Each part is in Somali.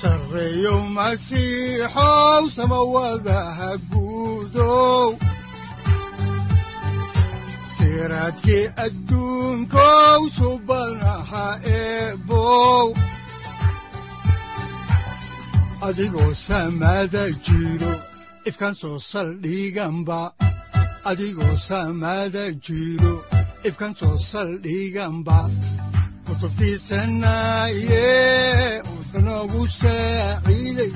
sareyow masiixow samawadaha guudow siraadkii adduunkow soo saldhiganba adigoo jiro ifkan soo saldhiganba kutubtiisanaye udanogu saaciiday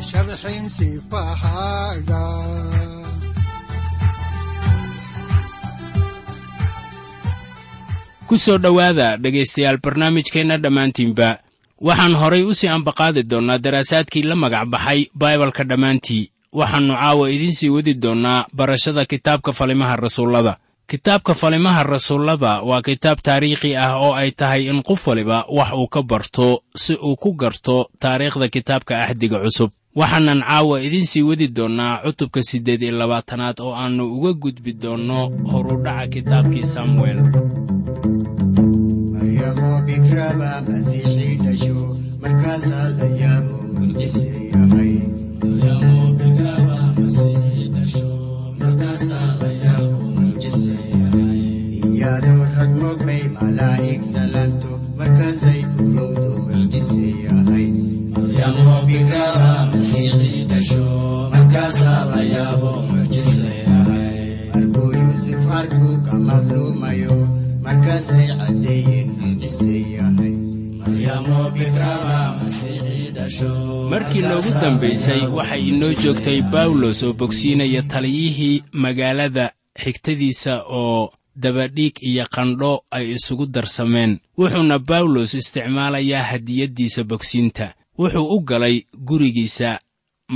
ku soo dhowaada dhegaystayaal barnaamijkeenna dhammaantiinba. Waxaan horay u sii ambaqaadi doonnaa daraasaadkii la magac baxay baibalka dhammaantii. Waxaannu caawa idiin sii wadi doonnaa barashada kitaabka falimaha rasuullada kitaabka falimaha rasuullada waa kitaab taariikhi ah oo ay tahay in qof waliba wax uu ka barto si uu ku garto taariikhda kitaabka axdiga cusub. Waxaanan caawa idiin sii wadi doonnaa cutubka siddeed iyo labaatanaad oo aannu uga gudbi doonno horudhaca kitaabkii samuel markii noogu dambaysay waxay inoo joogtay bawlos oo bogsiinaya taliyihii magaalada xigtadiisa oo dabadhiig iyo qandho ay isugu darsameen. Wuxuuna bawlos isticmaalayaa hadiyaddiisa bogsiinta. Wuxuu u galay gurigiisa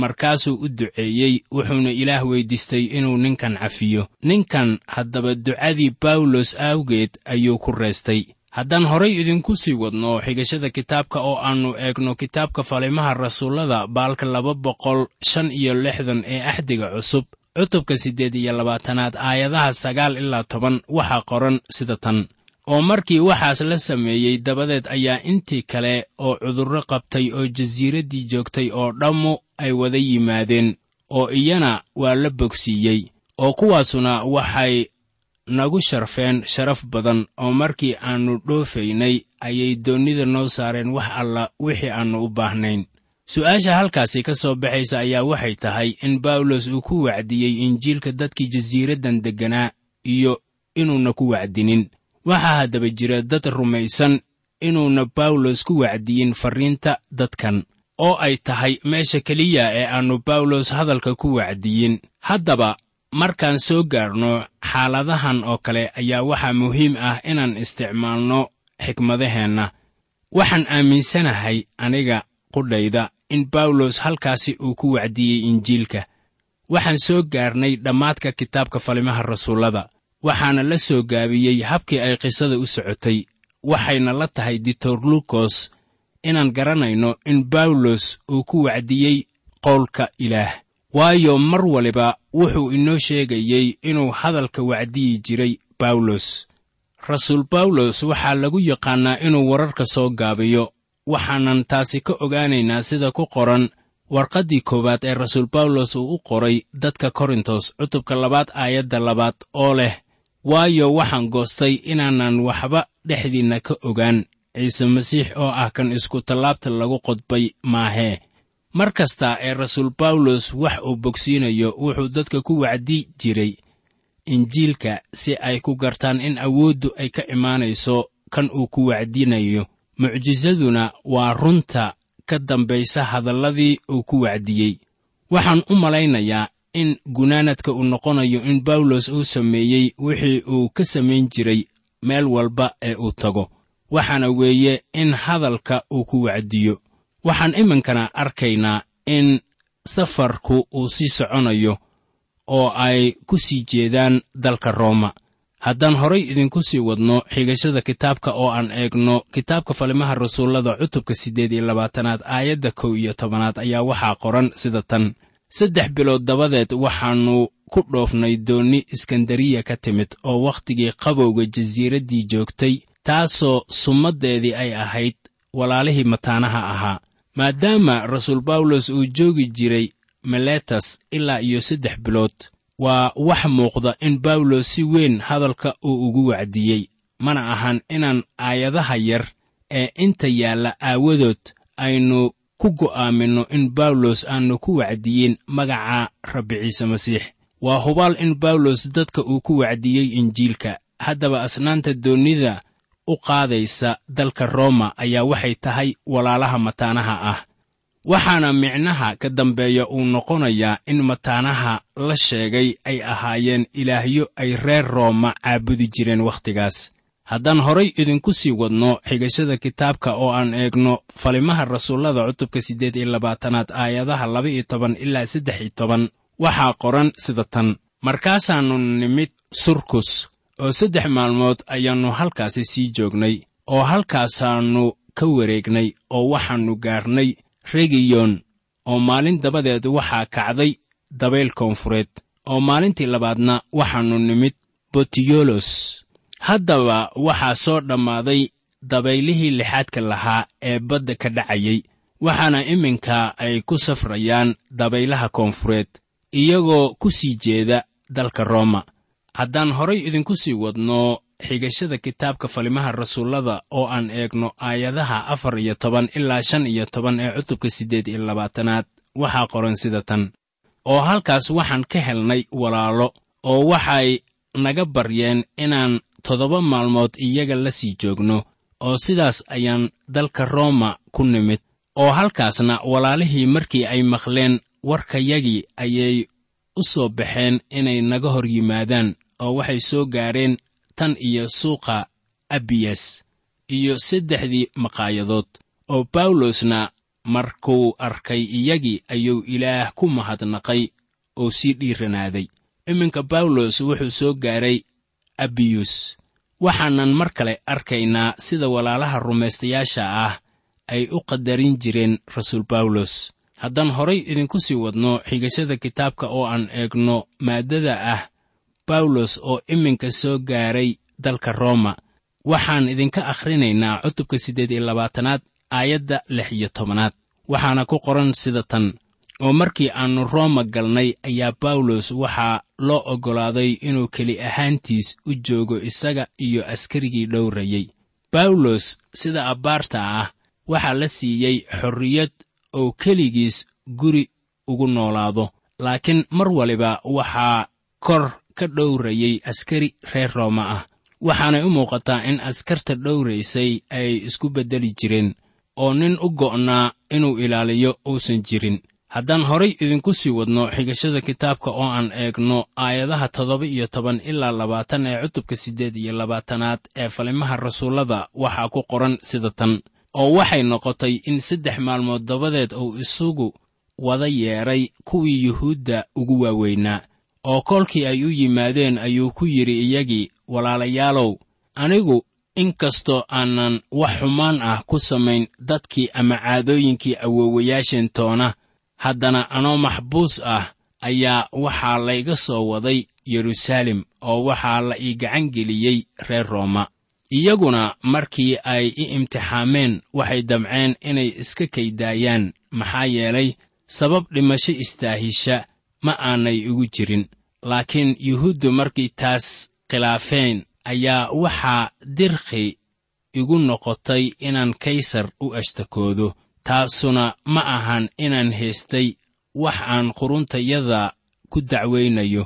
markaasuu u duceeyey wuxuuna ilaah weyddiistay inuu ninkan cafiyo. Ninkan haddaba ducadii bawlos awgeed ayuu ku reestay. Haddaan horay idinku sii wadno xigashada kitaabka oo aannu eegno kitaabka falimaha rasuullada baalka laba boqol shan iyo lixdan ee axdiga cusub cutubka siddeed iyo labaatanaad aayadaha sagaal ilaa toban waxaa qoran sida tan. Oo markii waxaas la sameeyey dabadeed ayaa intii kale oo cudurro qabtay oo jasiiraddii joogtay oo dhammu ay wada yimaadeen oo iyana waa la bogsiiyey oo kuwaasuna waxay nagu sharfeen sharaf badan oo markii aannu dhoofaynay ayay doonnida noo saareen wax alla wixii aannu u baahnayn su'aasha halkaasi ka soo baxaysa ayaa waxay tahay in bawlos uu ku wacdiyey injiilka dadkii jasiiraddan degganaa iyo inuuna ku wacdinin. Waxaa haddaba jira dad rumaysan inuuna bawlos ku wacdiyin farriinta dadkan oo ay tahay meesha keliya ee aannu bawlos hadalka ku wacdiyin. Haddaba markaan soo gaarno xaaladahan oo kale ayaa waxaa muhiim ah inaan isticmaalno xikmadaheenna. Waxaan aaminsanahay aniga qudhayda in bawlos halkaasi uu ku wacdiyey injiilka. Waxaan soo gaarnay dhammaadka kitaabka falimaha rasuullada waxaana la soo gaabiyey habkii ay qisada u socotay waxayna la tahay ditor lukos inaan garanayno in bawlos uu ku wacdiyey qowlka ilaah. Waayo mar waliba wuxuu inoo sheegayey inuu hadalka wacdiyi jiray bawlos rasuul bawlos waxaa lagu yaqaannaa inuu wararka soo gaabiyo waxaanan taasi ka ogaanaynaa sida ku qoran warqaddii koowaad ee rasuul bawlos uu u qoray dadka korintos cutubka labaad aayadda labaad oo leh waayo waxaan goostay inaanan waxba dhexdiinna ka ogaan ciise masiix oo ah kan iskutallaabta lagu qodbay maahee mar kasta ee rasuul bawlos wax uu bogsiinayo wuxuu dadka ku wacdi jiray injiilka si ay ku gartaan in awooddu ay ka imaanayso kan uu ku wacdinayo mucjisaduna waa runta ka dambaysa hadalladii uu ku wacdiyey. Waxaan u malaynayaa in gunaanadka uu noqonayo in bawlos uu sameeyey wixii uu ka samayn jiray meel walba ee uu tago. Waxaana weeye in hadalka uu ku wacdiyo. Waxaan iminkana arkaynaa in safarku uu sii soconayo oo ay ku sii jeedaan dalka rooma haddaan horay idinku sii wadno xigashada kitaabka oo aan eegno kitaabka falimaha rasuullada cutubka siddeed iyo labaatanaad aayadda kow iyo tobanaad ayaa waxaa qoran sida tan. Saddex bilood dabadeed waxaannu ku dhoofnay doonni iskandariya ka timid oo wakhtigii qabowga jasiiraddii joogtay taasoo summaddeedii ay ahayd walaalihii mataanaha ahaa. Maadaama rasuul bawlos uu joogi jiray meletas ilaa iyo saddex bilood waa wax muuqda in bawlos si weyn hadalka uu ugu wacdiyey. Mana ahan inaan aayadaha yar ee inta yaalla aawadood aynu ku go'aaminno in bawlos aannu ku wacdiyin magaca rabbi ciise masiix. Waa hubaal in bawlos dadka uu ku wacdiyey injiilka. Haddaba asnaanta doonnida u qaadaysa dalka rooma ayaa waxay tahay walaalaha mataanaha ah waxaana micnaha ka dambeeya uu noqonayaa in mataanaha la sheegay ay ahaayeen ilaahyo ay reer rooma caabudi jireen wakhtigaas. Haddaan horay idinku sii wadno xigashada kitaabka oo aan eegno falimaha rasuullada cutubka siddeed iyo labaatanaad aayadaha laba iyo toban ilaa saddex iyo toban waxaa qoran sida tan. Markaasaannu nimid surkus oo saddex maalmood ayaannu halkaasi sii joognay oo halkaasaannu ka wareegnay oo waxaannu gaarnay regiyon oo maalin dabadeed waxaa kacday dabayl koonfureed oo maalintii labaadna waxaannu nimid botiyolos haddaba waxaa soo dhammaaday dabaylihii lixaadka lahaa ee badda ka dhacayay waxaana iminka ay ku safrayaan dabaylaha koonfureed iyagoo ku sii jeeda dalka rooma. Haddaan horay idinku sii wadno xigashada kitaabka falimaha rasuullada oo aan eegno aayadaha afar iyo toban ilaa shan iyo toban ee cutubka siddeed iyo labaatanaad waxaa qoran sida tan. Oo halkaas waxaan ka helnay walaalo oo waxay naga baryeen inaan toddoba maalmood iyaga la sii joogno oo sidaas ayaan dalka rooma ku nimid. Oo halkaasna walaalihii markii ay maqleen warkayagii ayay u soo baxeen inay naga hor yimaadaan oo waxay soo gaareen tan iyo suuqa abiyas iyo saddexdii maqaayadood oo bawlosna markuu arkay iyagii ayuu ilaah ku mahadnaqay oo sii dhiiranaaday. Iminka bawlos wuxuu soo gaaray abiyus waxaanan mar kale arkaynaa sida walaalaha rumaystayaasha ah ay u qadarin jireen rasuul bawlos haddaan horay idinku sii wadno xigashada kitaabka oo aan eegno maaddada ah bawlos oo iminka soo gaaray dalka rooma waxaan idinka akhrinaynaa cutubka siddeed iyo labaatanaad aayadda lix iyo tobanaad waxaana ku qoran sida tan oo markii aannu rooma galnay ayaa bawlos waxaa loo oggolaaday inuu keli ahaantiis u joogo isaga iyo askarigii dhowrayey bawlos sida abbaarta ah waxaa la siiyey xorriyad oo keligiis guri ugu noolaado. Laakiin mar waliba waxaa kor ka dhowrayey askari reer rooma ah. Waxaanay u muuqataa in askarta dhowraysay ay isku beddeli jireen oo nin u go'naa inuu ilaaliyo uusan jirin. Haddaan horay idinku sii wadno xigashada kitaabka oo aan eegno aayadaha toddoba iyo toban ilaa labaatan ee cutubka siddeed iyo labaatanaad ee falimaha rasuullada waxaa ku qoran sida tan oo waxay noqotay in saddex maalmood dabadeed uu isugu wada yeedhay kuwii yuhuudda ugu waaweynaa oo kolkii ay u yimaadeen ayuu ku yidhi iyagii walaalayaalow anigu inkastoo aanan wax xumaan ah ku samayn dadkii ama caadooyinkii awoowayaasheen toona haddana anoo maxbuus ah ayaa waxaa layga soo waday yeruusaalem oo waxaa la ii gacan geliyey reer rooma. Iyaguna markii ay i imtixaameen waxay damceen inay iska kaydaayaan maxaa yeelay sabab dhimasho istaahisha ma aanay igu jirin. Laakiin yuhuuddu markay taas khilaafeen ayaa waxaa dirkhi igu noqotay inaan kaysar u ashtakoodo. Taasuna ma ahan inaan haystay wax aan quruntayada ku dacwaynayo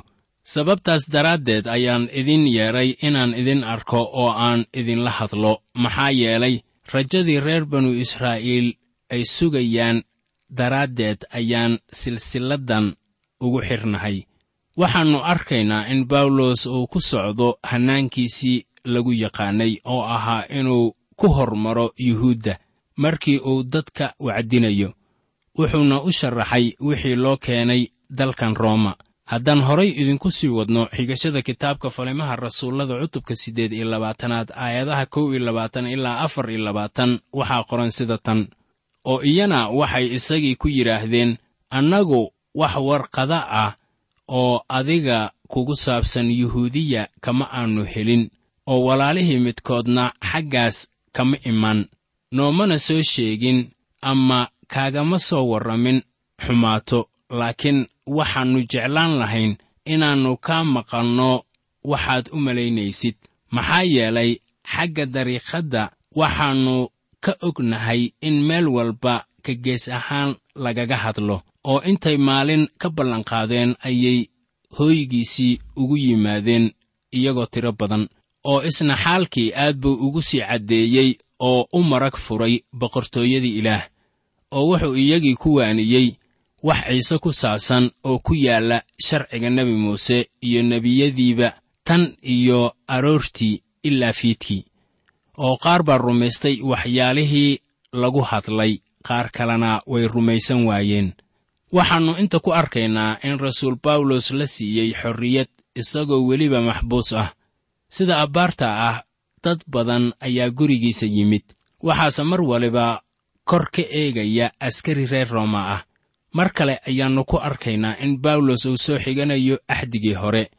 sababtaas daraaddeed ayaan idin yeedhay inaan idin arko oo aan idinla hadlo. Maxaa yeelay rajadii reer banu israa'iil ay sugayaan daraaddeed ayaan silsiladdan ugu xidhnahay waxaannu arkaynaa in bawlos uu ku socdo hannaankiisii lagu yaqaannay oo ahaa inuu ku hormaro yuhuudda markii uu dadka wacdinayo. Wuxuuna u sharaxay wixii loo keenay dalkan rooma. Haddaan horay idinku sii wadno xigashada kitaabka falimaha rasuullada cutubka siddeed iyo labaatanaad aayadaha kow iyo labaatan ilaa afar iyo labaatan waxaa qoran sida tan. Oo iyana waxay isagii ku yidhaahdeen annagu wax warqada ah oo adiga kugu saabsan yuhuudiya kama aannu helin oo walaalihii midkoodna xaggaas kama iman. Noomana soo sheegin ama kaagama soo warramin xumaato laakiin waxaannu jeclaan lahayn inaannu kaa maqalno waxaad u malaynaysid. Maxaa yeelay xagga dariiqadda waxaannu ka ognahay in meel walba ka gees ahaan lagaga hadlo oo intay maalin ka ballanqaadeen ayay hooygiisii ugu yimaadeen iyagoo tiro badan oo isna xaalkii aad buu ugu sii caddeeyey oo u marag furay boqortooyadii ilaah oo wuxuu iyagii ku waaniyey wax ciise ku saabsan oo ku yaalla sharciga nebi muuse iyo nebiyadiiba tan iyo aroortii ilaa fiidkii oo qaar baa rumaystay waxyaalihii lagu hadlay qaar kalena way rumaysan waayeen waxaannu inta ku arkaynaa in rasuul bawlos la siiyey xorriyad isagoo weliba maxbuus ah. Sida abbaarta ah dad badan ayaa gurigiisa yimid. Waxaase mar waliba kor ka eegaya askari reer rooma ah. Mar kale ayaannu ku arkaynaa in bawlos uu soo xiganayo axdigii hore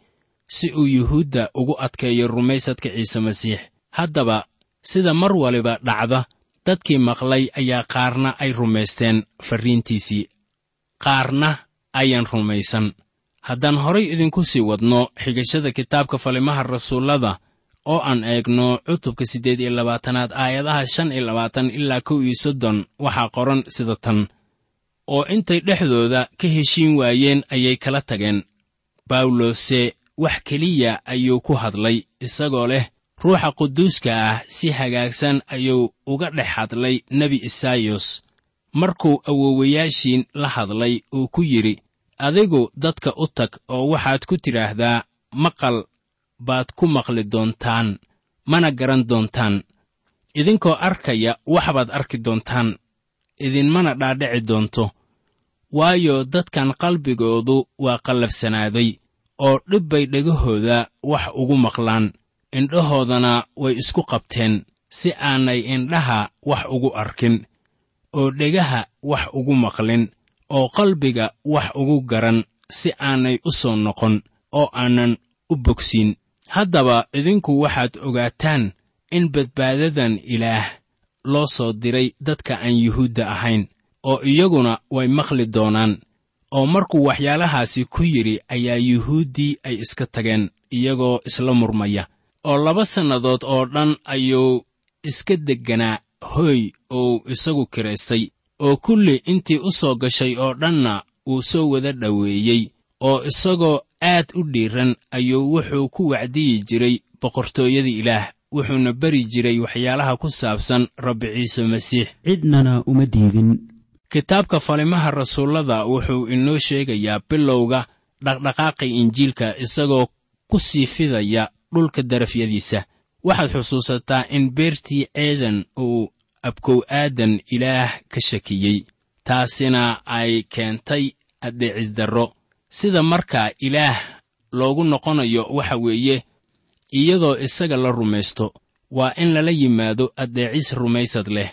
si uu yuhuudda ugu adkeeyo rumaysadka ciise masiix. Haddaba sida mar waliba dhacda dadkii maqlay ayaa qaarna ay rumaysteen farriintiisii qaarna ayaan rumaysan. Haddaan horay idinku sii wadno xigashada kitaabka falimaha rasuullada oo aan eegno cutubka siddeed iyo labaatanaad aayadaha shan iyo labaatan ilaa kow iyo soddon waxaa qoran sida tan. Oo intay dhexdooda ka heshiin waayeen ayay kala tageen. Bawlose wax keliya ayuu ku hadlay isagoo leh ruuxa quduuska ah si hagaagsan ayuu uga dhex hadlay nebi isaayos markuu awoowayaashiin la hadlay uu ku yidhi adigu dadka u tag oo waxaad ku tidhaahdaa maqal baad ku maqli doontaan mana garan doontaan. Idinkoo arkaya waxbaad arki doontaan idinmana dhaadhici doonto. Waayo dadkan qalbigoodu waa qallafsanaaday oo dhib bay dhegahooda wax ugu maqlaan. Indhahoodana way isku qabteen si aanay indhaha wax ugu arkin oo dhegaha wax ugu maqlin oo qalbiga wax ugu garan si aanay u soo noqon oo aanan u bogsiin. Haddaba idinku waxaad ogaataan in badbaadadan ilaah loo soo diray dadka aan yuhuudda ahayn oo iyaguna way maqli doonaan oo markuu waxyaalahaasi ku yidhi ayaa yuhuuddii ay iska tageen iyagoo isla murmaya. Oo laba sannadood oo dhan ayuu iska degganaa hooy ou isagu kiraystay oo kulli intii u soo gashay oo dhanna uu soo wada dhoweeyey oo isagoo aad u dhiiran ayuu wuxuu ku wacdiyi jiray boqortooyada ilaah wuxuuna beri jiray waxyaalaha ku saabsan rabbi ciise masiix. Cidnana uma diidin. Kitaabka falimaha rasuullada wuxuu inoo sheegayaa bilowga dhaqdhaqaaqi injiilka isagoo ku sii fidaya dhulka darafyadiisa waxaad xusuusataa in beertii ceedan uu abkow aadan ilaah ka shakiyey taasina ay keentay addeecisdarro sida markaa ilaah loogu noqonayo waxa weeye iyadoo isaga la rumaysto waa in lala yimaado addeecis rumaysad leh.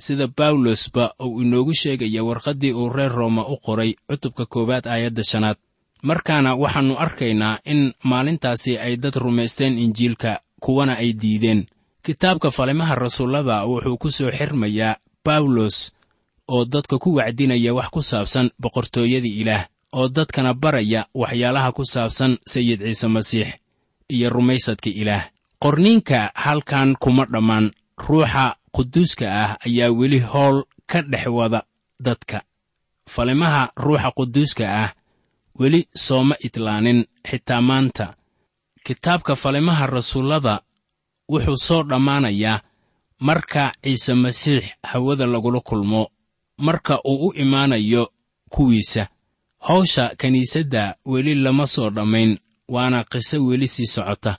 Sida bawlosba uu inoogu sheegaya warqaddii uu reer rooma u qoray cutubka koowaad aayadda shanaad. Markaana waxaannu arkaynaa in maalintaasi ay dad rumaysteen injiilka kuwana ay diideen. Kitaabka falimaha rasuullada wuxuu ku soo xirmayaa bawlos oo dadka ku wacdinaya wax ku saabsan boqortooyadii ilaah oo dadkana baraya waxyaalaha ku saabsan sayid ciise masiix iyo rumaysadka ilaah. Qorniinka halkan kuma dhammaan ruuxa quduuska ah ayaa weli howl ka dhex wada dadka. Falimaha ruuxa quduuska ah weli sooma idlaanin xitaa maanta kitaabka falimaha rasuullada wuxuu soo dhammaanayaa marka ciise masiix hawada lagula kulmo marka uu u imaanayo kuwiisa hawsha kiniisadda weli lama soo dhammayn waana qiso weli sii socota.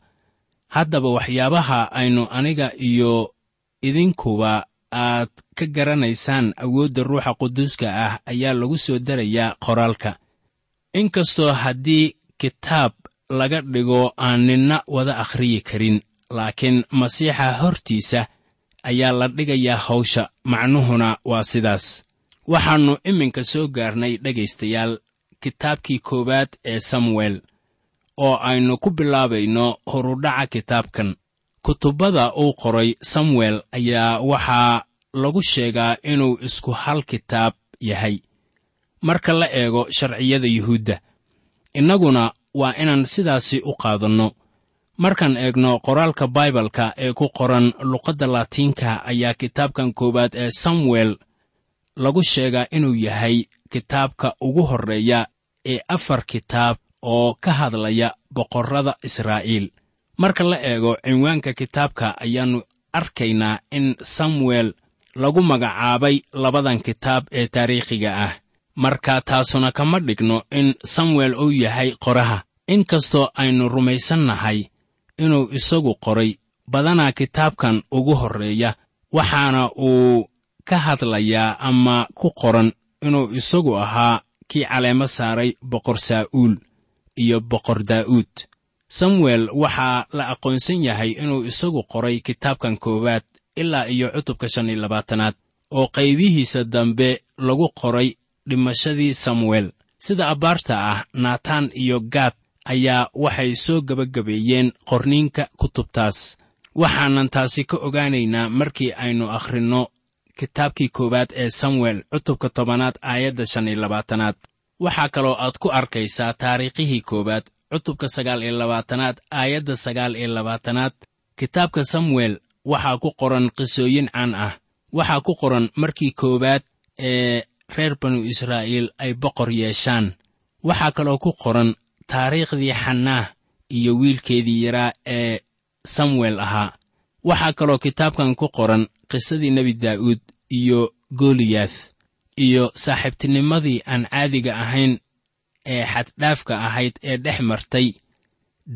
Haddaba waxyaabaha aynu aniga iyo idinkuba aad ka garanaysaan awoodda ruuxa quduuska ah ayaa lagu soo darayaa qoraalka. Inkastoo haddii kitaab laga dhigo aan ninna wada akhriyi karin laakiin masiixa hortiisa ayaa la dhigayaa hawsha. Macnuhuna waa sidaas. Waxaannu iminka soo gaarnay dhegaystayaal kitaabkii koowaad ee samuel oo aynu ku bilaabayno horudhaca kitaabkan. Kutubbada uu qoray samuel ayaa waxaa lagu sheegaa inuu isku hal kitaab yahay. Marka la eego sharciyada yuhuudda innaguna waa inaan sidaasi u qaadanno. Markaan eegno qoraalka baibalka ee ku qoran luqadda laatiinka ayaa kitaabkan koowaad ee samuel lagu sheegaa inuu yahay kitaabka ugu horreeya ee afar kitaab oo ka hadlaya boqorrada israa'iil. Marka la eego cinwaanka kitaabka ayaannu arkaynaa in samuel lagu magacaabay labadan kitaab ee taariikhiga ah marka taasuna kama dhigno in samuel uu yahay qoraha. Inkastoo aynu rumaysannahay inuu isagu qoray badanaa kitaabkan ugu horreeya waxaana uu ka hadlayaa ama ku qoran inuu isagu ahaa kii caleemo saaray boqor saa'uul iyo boqor daa'uud. Samuel waxaa la aqoonsan yahay inuu isagu qoray kitaabkan koowaad ilaa iyo cutubka shan iyo labaatanaad oo qaybihiisa dambe lagu qoray dhimashadii samuel sida abbaarta ah naataan iyo gaad ayaa waxay soo gebagabeeyeen qorniinka kutubtaas. Waxaanan taasi ka ogaanaynaa markii aynu akhrinno kitaabkii koowaad ee samuel cutubka tobanaad aayadda shan iyo labaatanaad. Waxaa kaloo aad ku arkaysaa taariikhihii koowaad cutubka sagaal iyo labaatanaad aayadda sagaal iyo labaatanaad. Kitaabka samuel waxaa ku qoran qisooyin caan ah. Waxaa ku qoran markii koowaad ee reer banu israa'iil ay boqor yeeshaan. Waxaa kaloo ku qoran taariikhdii xanaah iyo wiilkeedii yaraa ee samuel ahaa. Waxaa kaloo kitaabkan ku qoran qisadii nebi daa'uud iyo goliyaath iyo saaxiibtinimadii aan caadiga ahayn ee xaddhaafka ahayd ee dhex martay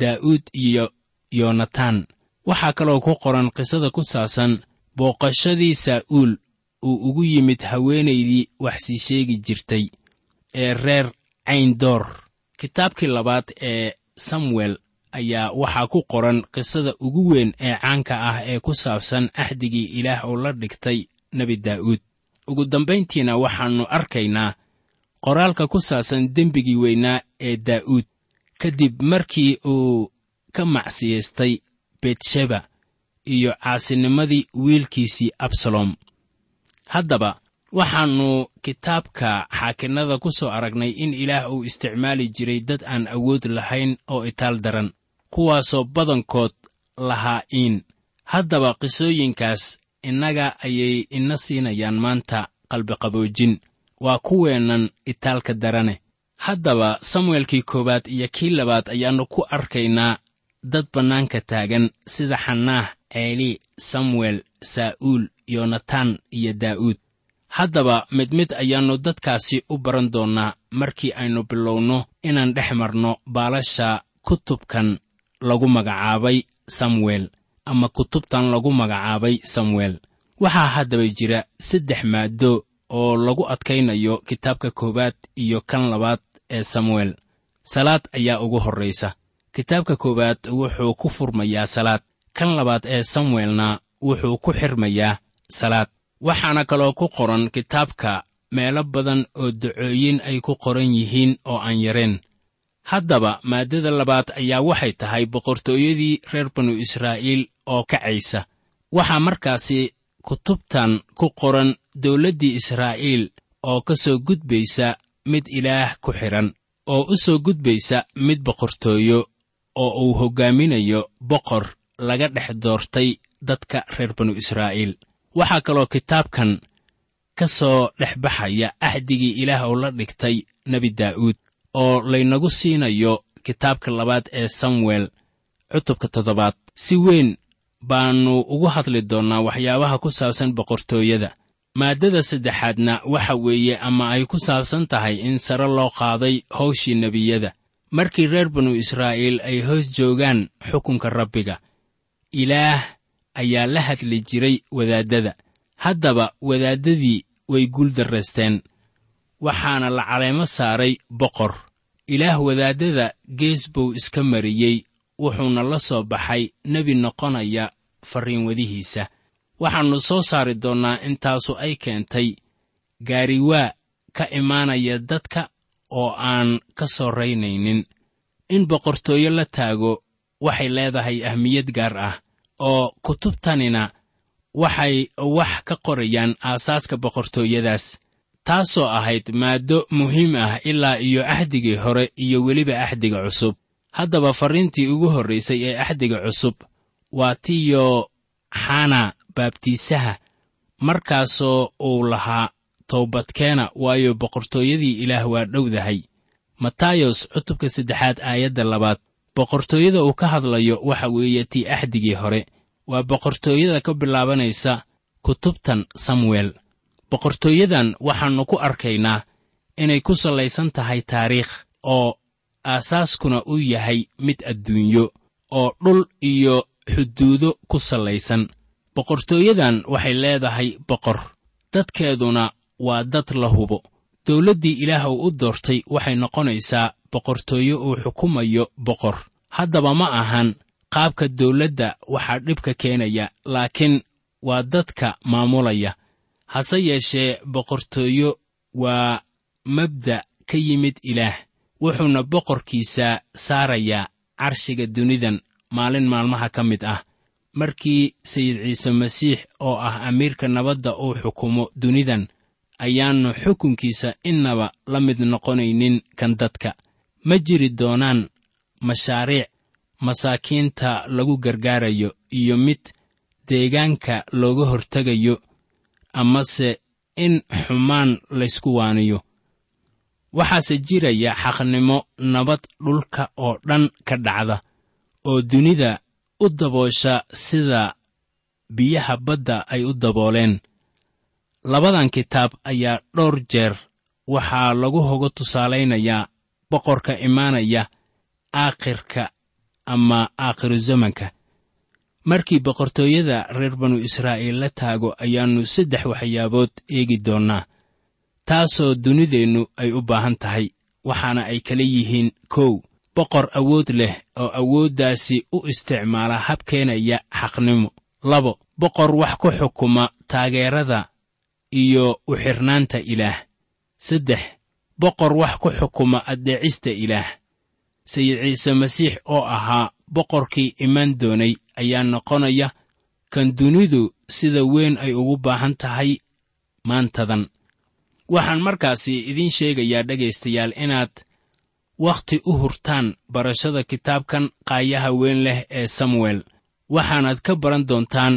daa'uud iyo yonatan waxaa kaloo ku qoran qisada ku saabsan booqashadii saa'uul uu ugu yimid haweenaydii wax sii sheegi jirtay ee reer cayndoor kitaabkii labaad ee samuel ayaa waxaa ku qoran qisada ugu weyn ee caanka ah ee ku saabsan axdigii ilaah oo la dhigtay nebi daa'uud ugu dambayntiina waxaannu arkaynaa qoraalka ku saabsan dembigii weynaa ee daa'uud kadib markii uu ka macsiyaystay betsheba iyo caasinimadii wiilkiisii absalom haddaba waxaannu kitaabka xaakinnada ku soo aragnay in ilaah uu isticmaali jiray dad aan awood lahayn oo itaal daran kuwaasoo badankood lahaa iin. Haddaba qisooyinkaas innaga ayay ina siinayaan maanta qalbiqaboojin waa kuweennan itaalka darane. Haddaba samuelkii koowaad iyo kii labaad ayaannu ku arkaynaa dad bannaanka taagan sida xanaah ceeli samuel saa'uul yonatan iyo daa'uud haddaba mid mid ayaannu dadkaasi u baran doonnaa markii aynu bilowno inaan dhex marno baalasha kutubkan lagu magacaabay samuel ama kutubtan lagu magacaabay samuel. Waxaa haddaba jira saddex maaddo oo lagu adkaynayo kitaabka koowaad iyo kan labaad ee samuel. Salaad ayaa ugu horraysa. Kitaabka koowaad wuxuu ku furmayaa salaad. Kan labaad ee samuelna wuxuu ku xirmayaa salaad. Waxaana kaloo ku qoran kitaabka meelo badan oo dacooyin ay ku qoran yihiin oo aan yareen. Haddaba maaddada labaad ayaa waxay tahay boqortooyadii reer banu israa'iil oo kacaysa waxaa markaasi kutubtan ku qoran dawladdii israa'iil oo ka soo gudbaysa mid ilaah ku xidhan oo u soo gudbaysa mid boqortooyo oo uu hoggaaminayo boqor laga dhex doortay dadka reer banu israa'iil waxaa kaloo kitaabkan ka soo dhex baxaya axdigii ilaah oo la dhigtay nebi daa'uud oo laynagu siinayo kitaabka labaad ee samuel cutubka toddobaad. Si weyn baannu ugu hadli doonnaa waxyaabaha ku saabsan boqortooyada. Maaddada saddexaadna waxa weeye ama ay ku saabsan tahay in sare loo qaaday hawshii nebiyada. Markii reer banu israa'iil ay hoos joogaan xukunka rabbiga ilaah ayaa la hadli jiray wadaaddada haddaba wadaaddadii way guuldarraysteen waxaana la caleemo saaray boqor. Ilaah wadaaddada gees buu iska mariyey wuxuuna la soo baxay nebi noqonaya farriinwadihiisa waxaannu soo saari doonnaa intaasu ay keentay gaariwaa ka imaanaya dadka oo aan ka soo raynaynin. In boqortooyo la taago waxay leedahay ahmiyad gaar ah oo kutubtanina waxay wax ka qorayaan aasaaska boqortooyadaas taasoo ahayd maaddo muhiim ah ilaa iyo axdigii hore iyo weliba axdiga cusub. Haddaba farriintii ugu horraysay ee axdiga cusub waa tiyo xana baabtiisaha markaasoo uu lahaa towbadkeena waayo boqortooyadii ilaah waa dhowdahay. Matayos cutubka saddexaad aayadda labaad boqortooyada uu ka hadlayo waxa weeye tii axdigii hore. Waa boqortooyada ka bilaabanaysa kutubtan samuel. Boqortooyadan waxaannu ku arkaynaa inay ku sallaysan tahay taariikh oo aasaaskuna uu yahay mid adduunyo oo dhul iyo xuduudo ku sallaysan. Boqortooyadan waxay leedahay boqor. Dadkeeduna waa dad la hubo. Dawladdii ilaah uu u doortay waxay noqonaysaa boqortooyo uu xukumayo boqor. Haddaba ma ahan qaabka dawladda waxaa dhibka keenaya laakiin waa dadka maamulaya. Hase yeeshee boqortooyo waa mabda' ka yimid ilaah wuxuuna boqorkiisa saarayaa carshiga dunidan maalin maalmaha ka mid ah. Markii sayid ciise masiix oo ah amiirka nabadda uu xukumo dunidan ayaannu xukunkiisa innaba la mid noqonaynin kan dadka ma jiri doonaan mashaariic masaakiinta lagu gargaarayo iyo mid deegaanka looga hortegayo amase in xumaan laysku waaniyo. Waxaase jiraya xaqnimo nabad dhulka oo dhan ka dhacda oo dunida u daboosha sida biyaha badda ay u dabooleen. Labadan kitaab ayaa dhowr jeer waxaa lagu hoga tusaalaynayaa boqorka imaanaya aakhirka ama aakhiru zamanka. Markii boqortooyada reer banu israa'iil la taago ayaannu saddex waxyaabood eegi doonnaa taasoo dunideennu ay u baahan tahay waxaana ay kala yihiin kow boqor awood leh oo awooddaasi u isticmaala hab keenaya xaqnimo. Labo boqor wax ku xukuma taageerada iyo u xidhnaanta ilaah. Saddex boqor wax ku xukuma addeecista ilaah. Sayid ciise masiix oo ahaa boqorkii imaan doonay ayaa noqonaya kan dunidu sida weyn ay ugu baahan tahay maantadan. Waxaan markaasi idiin sheegayaa dhegaystayaal inaad wakhti u hurtaan barashada kitaabkan qaayaha weyn leh ee samuel. Waxaanaad ka baran doontaan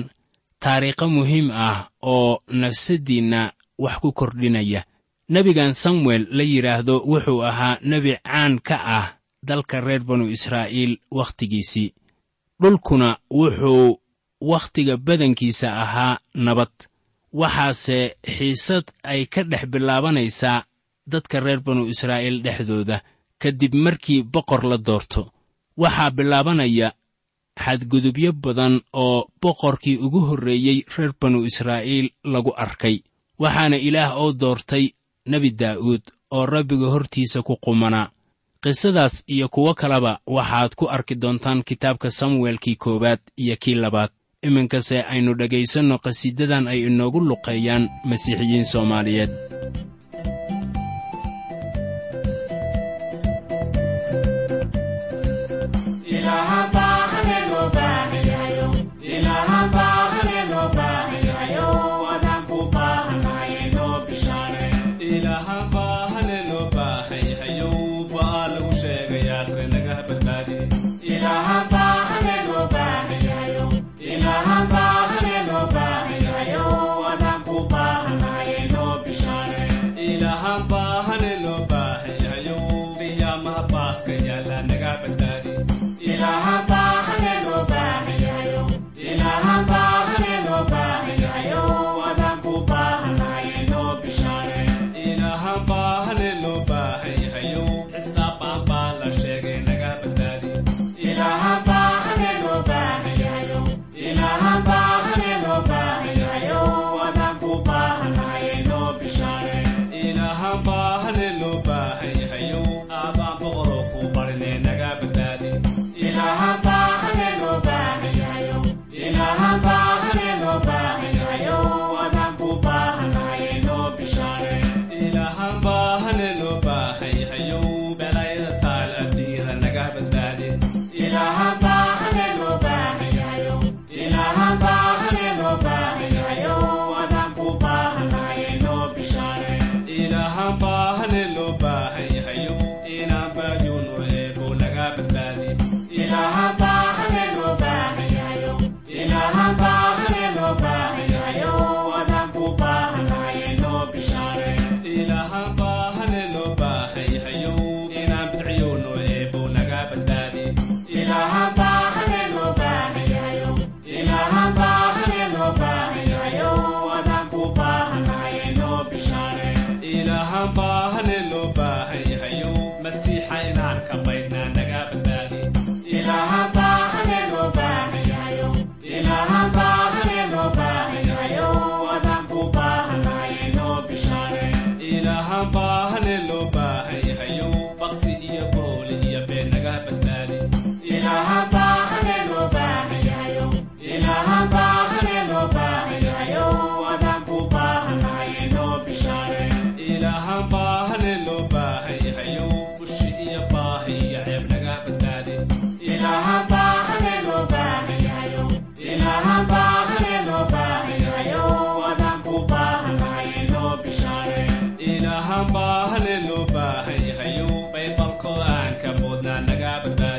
taariikho muhiim ah oo nafsaddiinna wax ku kordhinaya nebigan samuel la yidhaahdo wuxuu ahaa nebi caan ka ah dalka reer banu israa'iil wakhtigiisii. Dhulkuna wuxuu wakhtiga badankiisa ahaa nabad waxaase xiisad ay ka dhex bilaabanaysaa dadka reer banu israa'iil dhexdooda kadib markii boqor la doorto. Waxaa bilaabanaya xadgudubyo badan oo boqorkii ugu horreeyey reer banu israa'iil lagu arkay waxaana ilaah oo doortay nebi daa'uud oo rabbiga hortiisa ku qumanaa qisadaas iyo kuwo kaleba waxaad ku arki doontaan kitaabka samuelkii koowaad iyo kii labaad. Iminkase aynu dhegaysanno qhasiidadan ay inoogu luqeeyaan masiixiyiin soomaaliyeed ilaahan boodnaa